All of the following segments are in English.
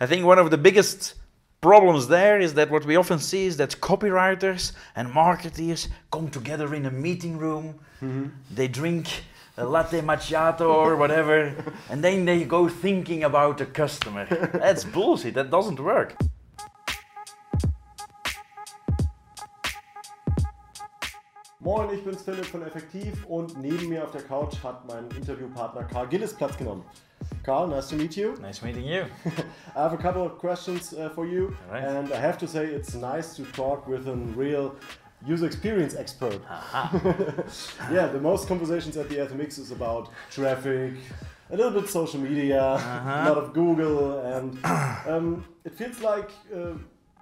I think one of the biggest problems there is that what we often see is that copywriters and marketers come together in a meeting room, mm-hmm. they drink a latte macchiato or whatever, and then they go thinking about the customer. That's bullshit, that doesn't work. Moin, ich bin's Philipp von Effektiv und neben mir auf der Couch hat mein Interviewpartner Karl Gilis Platz genommen. Karl, nice to meet you. Nice meeting you. I have a couple of questions uh, for you, Alright. and I have to say it's nice to talk with a real user experience expert. yeah, the most conversations at the SMX is about traffic, a little bit social media, a lot of Google, and um, it feels like uh,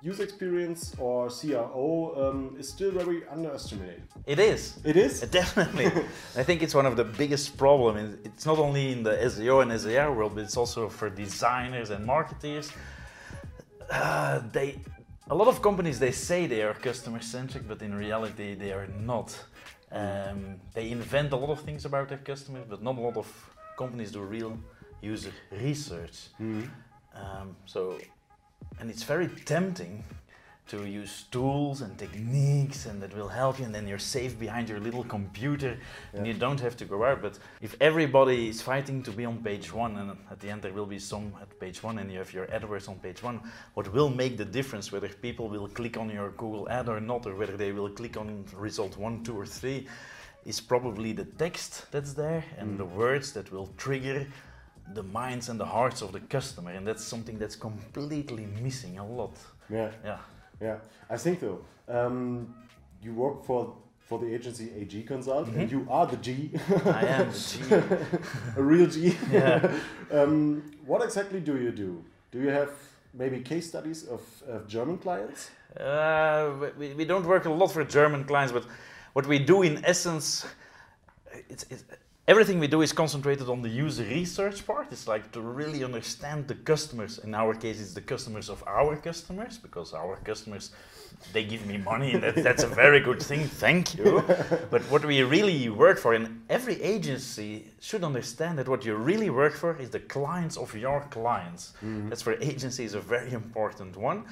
user experience or CRO um, is still very underestimated. It is. It is. Definitely. I think it's one of the biggest problems. It's not only in the SEO and SER world, but it's also for designers and marketers. Uh, they, a lot of companies, they say they are customer centric, but in reality, they are not. Um, they invent a lot of things about their customers, but not a lot of companies do real user research. Um, so, and it's very tempting to use tools and techniques and that will help you and then you're safe behind your little computer and you don't have to go out. But if everybody is fighting to be on page one and at the end there will be some at page one and you have your AdWords on page one what will make the difference whether people will click on your Google ad or not or whether they will click on result one two or three is probably the text that's there and mm. the words that will trigger the minds and the hearts of the customer and that's something that's completely missing a lot Yeah. yeah Yeah, I think though. Um, you work for for the agency AG Consult, and you are the G, I am the G. a real G. Yeah. um, what exactly do you do? Do you have maybe case studies of, of German clients? Uh, we, we don't work a lot for German clients, but what we do in essence, it's, it's, everything we do is concentrated on the user research part. It's like to really understand the customers. In our case, it's the customers of our customers because our customers they give me money. and That, that's a very good thing. Thank you. But what we really work for, and every agency should understand that what you really work for is the clients of your clients. Mm-hmm. That's where agency is a very important one.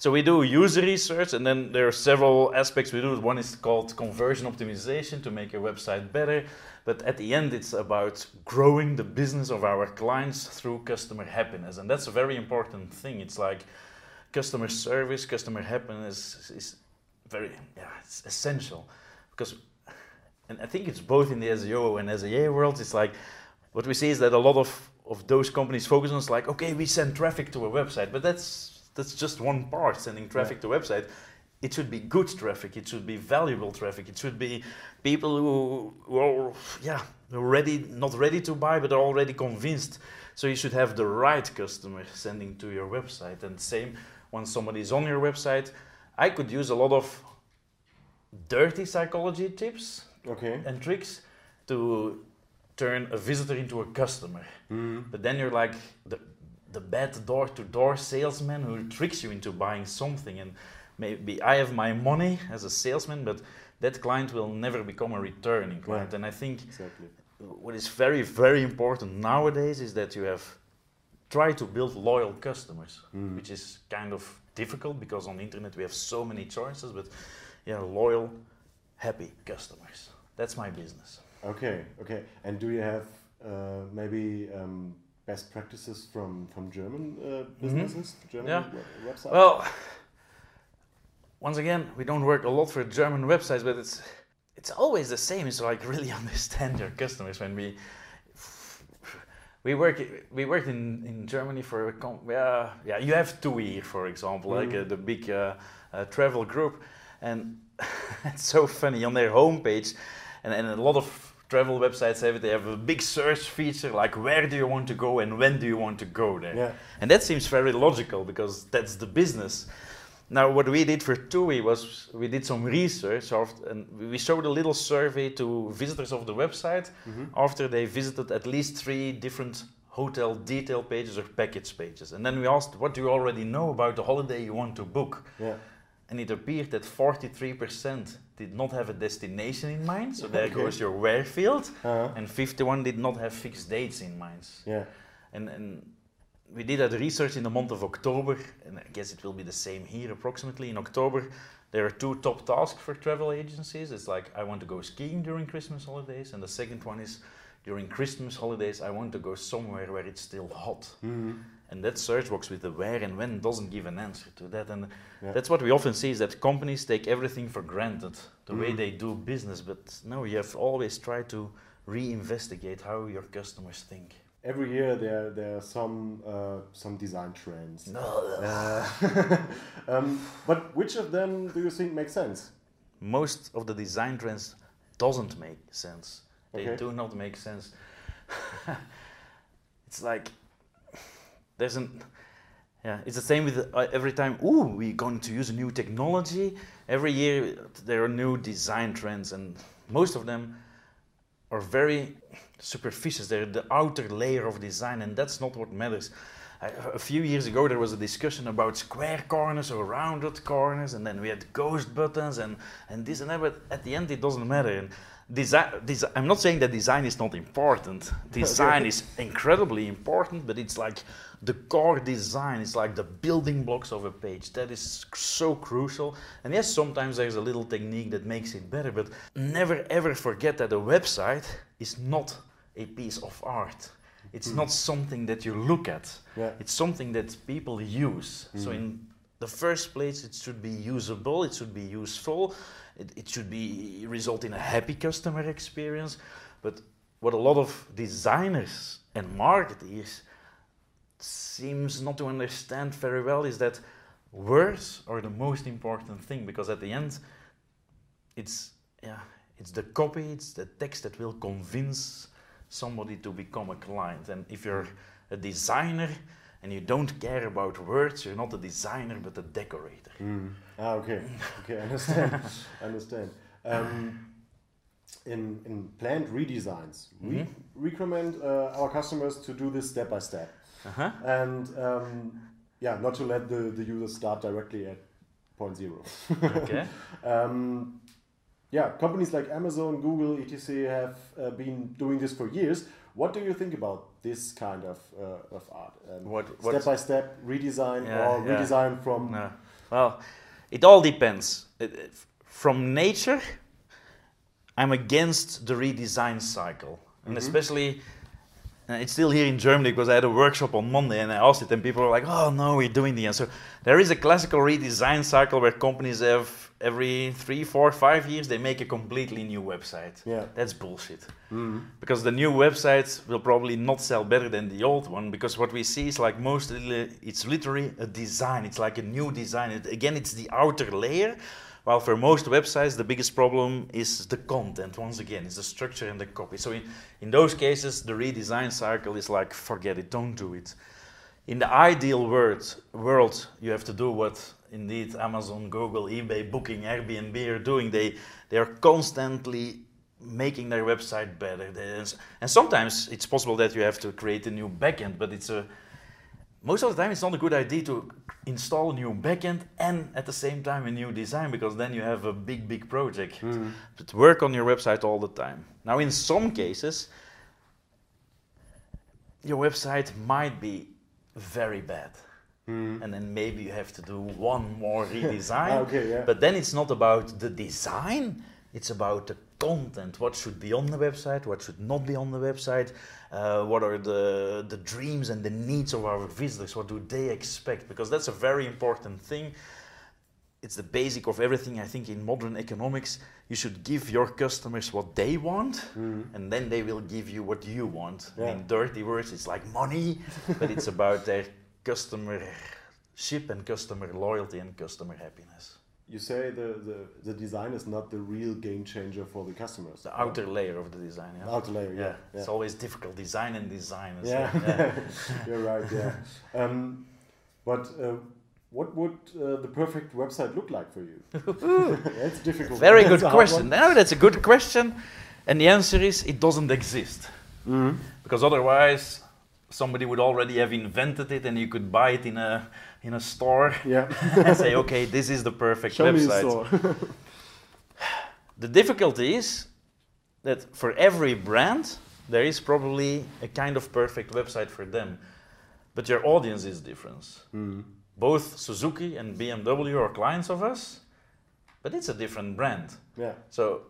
So we do user research, and then there are several aspects we do. One is called conversion optimization to make your website better. But at the end, it's about growing the business of our clients through customer happiness, and that's a very important thing. It's like customer service, customer happiness is very yeah, it's essential because, and I think it's both in the SEO and SEA world. It's like what we see is that a lot of of those companies focus on is like okay, we send traffic to a website, but that's that's just one part sending traffic to website. It should be good traffic. It should be valuable traffic. It should be people who, who are yeah ready, not ready to buy, but are already convinced. So you should have the right customer sending to your website. And same when somebody is on your website, I could use a lot of dirty psychology tips Okay. and tricks to turn a visitor into a customer. Mm-hmm. But then you're like the, the bad door to door salesman who tricks you into buying something. And maybe I have my money as a salesman, but that client will never become a returning client. Right. And I think Exactly. what is very, very important nowadays is that you have try to build loyal customers, which is kind of difficult because on the internet we have so many choices, but yeah, loyal, happy customers. That's my business. Okay. Okay. And do you have uh, maybe um, best practices from from German uh, businesses, German Mm-hmm. Yeah. we- websites? Well, once again, we don't work a lot for German websites, but it's it's always the same. It's like really understand your customers when we we work we worked in, in Germany for a com- yeah yeah you have TUI for example like uh, the big uh, uh, travel group and it's so funny on their homepage and, and a lot of travel websites have it they have a big search feature like where do you want to go and when do you want to go there Yeah. and that seems very logical because that's the business now, what we did for TUI was we did some research and we showed a little survey to visitors of the website mm-hmm. after they visited at least three different hotel detail pages or package pages. And then we asked, what do you already know about the holiday you want to book? yeah. And it appeared that 43% did not have a destination in mind, so there Okay. goes your where field, Uh-huh. and 51 did not have fixed dates in mind. Yeah. And, and we did that research in the month of October, and I guess it will be the same here approximately. In October, there are two top tasks for travel agencies. It's like, I want to go skiing during Christmas holidays, and the second one is, during Christmas holidays, I want to go somewhere where it's still hot. Mm-hmm. And that search box with the where and when doesn't give an answer to that. And Yeah. that's what we often see is that companies take everything for granted, the way Mhm. they do business. But no, you have always tried to re-investigate how your customers think. Every year there there are some uh, some design trends. No. Uh, um, but which of them do you think makes sense? Most of the design trends doesn't make sense. They Okay. do not make sense. it's like there's an yeah, it's the same with uh, every time. Ooh, we're going to use a new technology. Every year there are new design trends, and most of them are very superficial. They're the outer layer of design, and that's not what matters. A few years ago, there was a discussion about square corners or rounded corners, and then we had ghost buttons and, and this and that. But at the end, it doesn't matter. And design, desi I'm not saying that design is not important. Design is incredibly important, but it's like the core design. It's like the building blocks of a page. That is so crucial. And yes, sometimes there's a little technique that makes it better, but never ever forget that a website is not a piece of art. It's not something that you look at. Yeah. It's something that people use. So Mhm. in the first place, it should be usable. It should be useful. It, it should be result in a happy customer experience. But what a lot of designers and marketers seems not to understand very well is that words are the most important thing because at the end, it's yeah, it's the copy, it's the text that will convince somebody to become a client. And if you're a designer and you don't care about words, you're not a designer but a decorator. Mm. Ah, okay, okay, understand, understand. Um, in in planned redesigns, we Mhm. recommend uh, our customers to do this step by step, Uh-huh. and um, yeah, not to let the the user start directly at point zero. Okay. Um, yeah, companies like Amazon, Google, etc. have uh, been doing this for years. What do you think about this kind of uh, of art? Um, What step by step redesign Yeah, or yeah. redesign from No. Well, it all depends. It, it- from nature, I'm against the redesign cycle, and Mhm. especially. uh, it's still here in Germany because I had a workshop on Monday and I asked it, and people were like, "Oh no, we're doing the." And so there is a classical redesign cycle where companies have every three, four, five years they make a completely new website. yeah. That's bullshit Mm. because the new websites will probably not sell better than the old one because what we see is like mostly it's literally a design it's like a new design it, again it's the outer layer while for most websites the biggest problem is the content once again it's the structure and the copy so in, in those cases the redesign cycle is like forget it don't do it in the ideal world, world you have to do what indeed Amazon, Google, eBay, Booking, Airbnb are doing. They they are constantly making their website better. And sometimes it's possible that you have to create a new backend, but it's a most of the time it's not a good idea to install a new backend and at the same time a new design because then you have a big big project. Mm. But work on your website all the time. Now, in some cases, your website might be very bad, Mm. and then maybe you have to do one more Ah, redesign. okay, yeah. But then it's not about the design, it's about the content. What should be on the website, what should not be on the website, uh, what are the, the dreams and the needs of our visitors, what do they expect? Because that's a very important thing. It's the basic of everything, I think, in modern economics. You should give your customers what they want, Mm. and then they will give you what you want. Yeah. In dirty words, it's like money, but it's about their customership and customer loyalty and customer happiness. You say the, the, the design is not the real game changer for the customers. The outer layer of the design. Yeah. The outer layer, yeah. yeah. It's always difficult. Design and design. Yeah, yeah. you're right. Yeah, um, but uh, what would uh, the perfect website look like for you? That's difficult. Very That's good question. No, that's a good question, and the answer is it doesn't exist Mhm. because otherwise somebody would already have invented it, and you could buy it in a in a store Yeah. and say, okay, this is the perfect Show me the website. store. The difficulty is that for every brand, there is probably a kind of perfect website for them. but your audience is different. Mm. Both Suzuki and BMW are clients of us, but it's a different brand. Yeah. So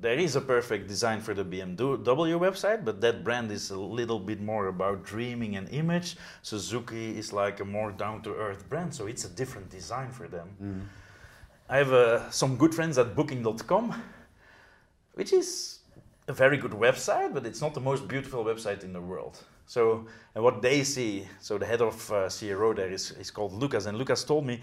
there is a perfect design for the BMW website, but that brand is a little bit more about dreaming and image. Suzuki is like a more down to earth brand, so it's a different design for them. Mm. I have uh, some good friends at Booking.com, which is a very good website, but it's not the most beautiful website in the world. So, and what they see, so the head of uh, CRO there is, is called Lucas, and Lucas told me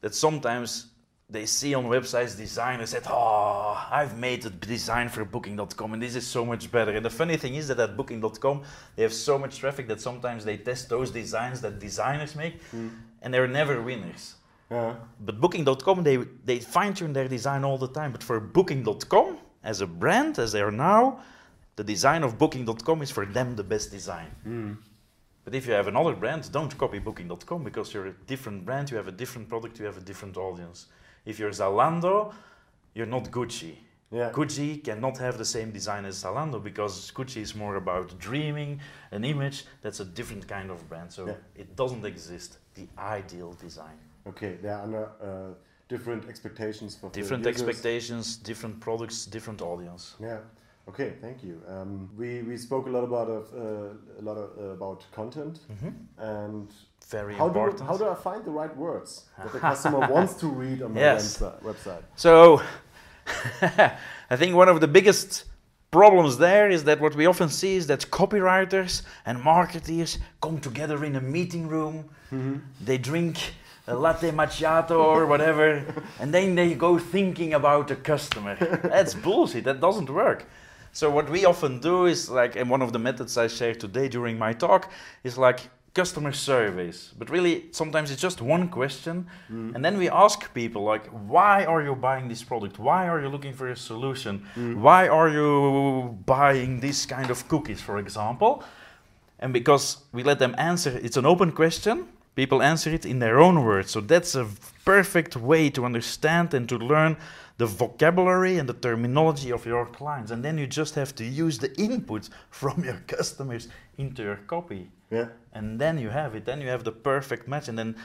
that sometimes they see on websites design and said, "Oh, I've made a design for Booking.com, and this is so much better." And the funny thing is that at Booking.com they have so much traffic that sometimes they test those designs that designers make, Mm. and they're never winners. Yeah. But Booking.com, they, they fine tune their design all the time. But for Booking.com, as a brand, as they are now, the design of Booking.com is for them the best design. Mm. But if you have another brand, don't copy Booking.com because you're a different brand, you have a different product, you have a different audience. If you're Zalando, you're not Gucci. Yeah. Gucci cannot have the same design as Zalando because Gucci is more about dreaming, an image. That's a different kind of brand. So Yeah. it doesn't exist, the ideal design. Okay, there are uh, different expectations for different expectations, different products, different audience. Yeah. Okay, thank you. Um, we, we spoke a lot about of, uh, a lot of, uh, about content and Very how do how do I find the right words that the customer wants to read on my Yes. website? so, I think one of the biggest problems there is that what we often see is that copywriters and marketers come together in a meeting room. They drink a latte macchiato or whatever, and then they go thinking about the customer. That's bullshit. That doesn't work. So what we often do is like, and one of the methods I share today during my talk is like customer surveys. But really, sometimes it's just one question, mm. and then we ask people like, why are you buying this product? Why are you looking for a solution? Mm. Why are you buying this kind of cookies, for example? And because we let them answer, it's an open question. People answer it in their own words. So that's a perfect way to understand and to learn the vocabulary and the terminology of your clients. And then you just have to use the input from your customers into your copy. Yeah. And then you have it. Then you have the perfect match. And then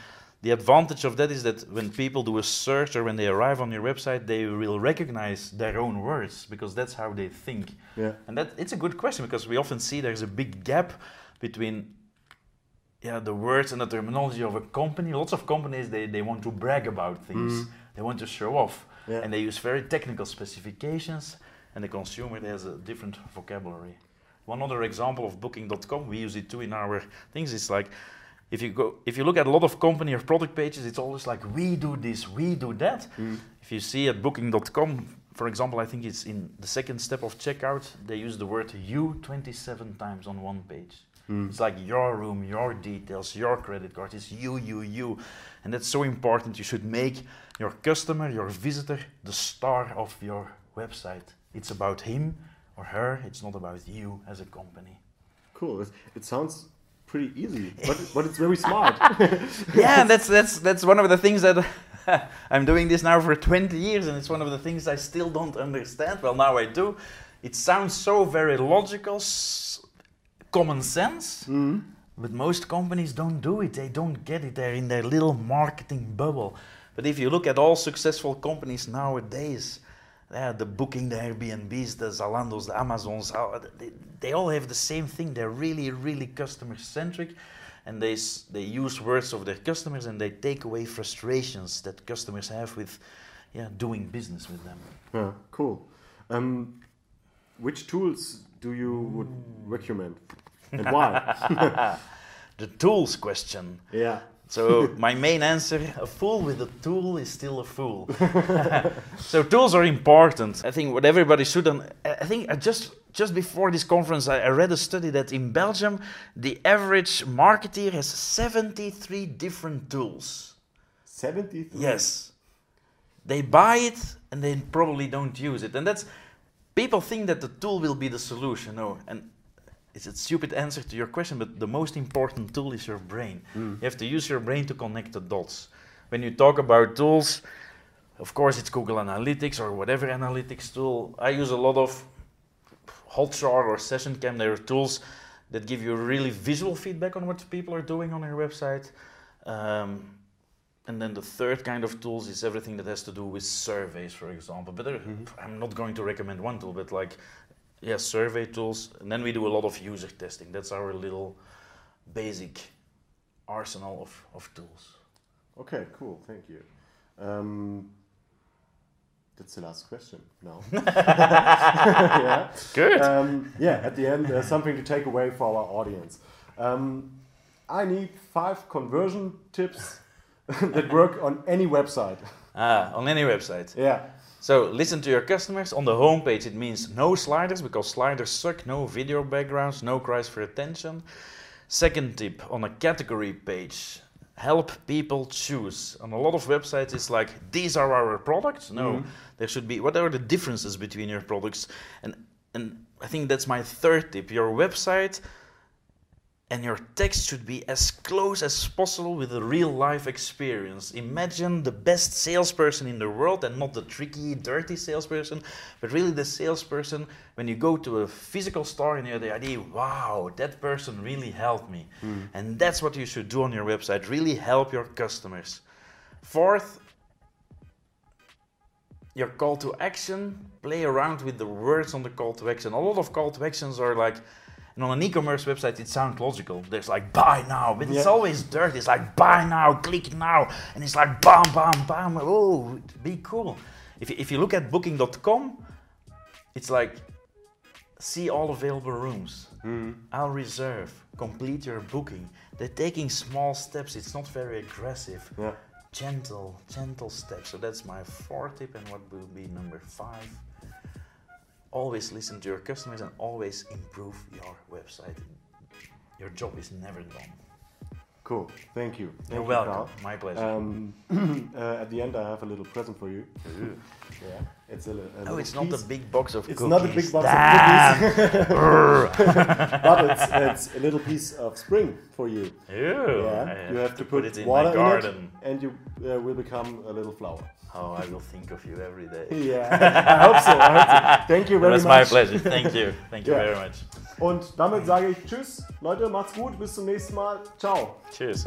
the advantage of that is that when people do a search or when they arrive on your website, they will recognize their own words because that's how they think. Yeah. And that it's a good question because we often see there's a big gap between yeah, the words and the terminology of a company. Lots of companies they, they want to brag about things. Mm. They want to show off. Yeah. And they use very technical specifications and the consumer has a different vocabulary. One other example of booking.com, we use it too in our things, it's like if you go if you look at a lot of company or product pages, it's always like we do this, we do that. Mm. If you see at booking.com, for example, I think it's in the second step of checkout, they use the word you 27 times on one page. Mm. It's like your room, your details, your credit card. It's you, you, you. And that's so important. You should make your customer, your visitor, the star of your website. It's about him or her, it's not about you as a company. Cool. It, sounds pretty easy, but but it's very smart. yeah, that's that's that's one of the things that I'm doing this now for 20 years, and it's one of the things I still don't understand. Well, now I do. It sounds so very logical, common sense, but most companies don't do it. They don't get it. They're in their little marketing bubble. But if you look at all successful companies nowadays, yeah, the Booking, the Airbnbs, the Zalandos, the Amazons, they, they all have the same thing. They're really, really customer centric, and they they use words of their customers and they take away frustrations that customers have with, yeah, doing business with them. yeah, cool. Um, which tools do you would recommend, why? The tools question. yeah. So my main answer: a fool with a tool is still a fool. so tools are important. I think what everybody should. I think I just just before this conference, I, read a study that in Belgium, the average marketeer has 73 different tools. 73? Yes, they buy it and they probably don't use it, and that's people think that the tool will be the solution. No, and it's a stupid answer to your question, but the most important tool is your brain. You have to use your brain to connect the dots. When you talk about tools, of course, it's Google Analytics or whatever analytics tool. I use a lot of Hotjar or SessionCam. They're tools that give you really visual feedback on what people are doing on your website. Um, and then the third kind of tools is everything that has to do with surveys, for example. But there, I'm not going to recommend one tool, but like, yeah, survey tools. And then we do a lot of user testing. That's our little basic arsenal of, of tools. Okay, cool. Thank you. Um, that's the last question now. yeah. Good. Um, yeah, at the end, uh, something to take away for our audience. Um, I need five conversion tips that work on any website. ah, on any website. Yeah. So listen to your customers. On the homepage, it means no sliders because sliders suck, no video backgrounds, no cries for attention. Second tip on a category page, help people choose. On a lot of websites, it's like these are our products. No, mm-hmm. there should be what are the differences between your products, and and I think that's my third tip. Your website and your text should be as close as possible with a real life experience. Imagine the best salesperson in the world and not the tricky, dirty salesperson, but really the salesperson when you go to a physical store and you have the idea, wow, that person really helped me. Hmm. And that's what you should do on your website really help your customers. Fourth, your call to action, play around with the words on the call to action. A lot of call to actions are like, and on an e-commerce website, it sounds logical. There's like buy now, but it's always dirty. It's like buy now, click now, and it's like bam, bam, bam. Oh, be cool. If you, if you look at Booking.com, it's like see all available rooms. Hmm. I'll reserve. Complete your booking. They're taking small steps. It's not very aggressive Yeah. gentle, gentle steps. So that's my fourth tip. And what will be number five? Always listen to your customers and always improve your website. Your job is never done. Cool. Thank you. Thank You're you, welcome. Karl. My pleasure. Um, uh, at the end, I have a little present for you. Yeah. It's a, a oh, little it's not a big box of It's cookies. not a big box Damn. of cookies, but it's, it's a little piece of spring for you. Ew, Yeah, I you have to put, it in water my garden. in it, and you uh, will become a little flower. Oh, I will think of you every day. Yeah, I hope so. I hope so. Thank you very much. That's much. my pleasure. Thank you. Thank you Ja. very much. Und damit sage ich Tschüss, Leute, macht's gut, bis zum nächsten Mal. Ciao. Cheers.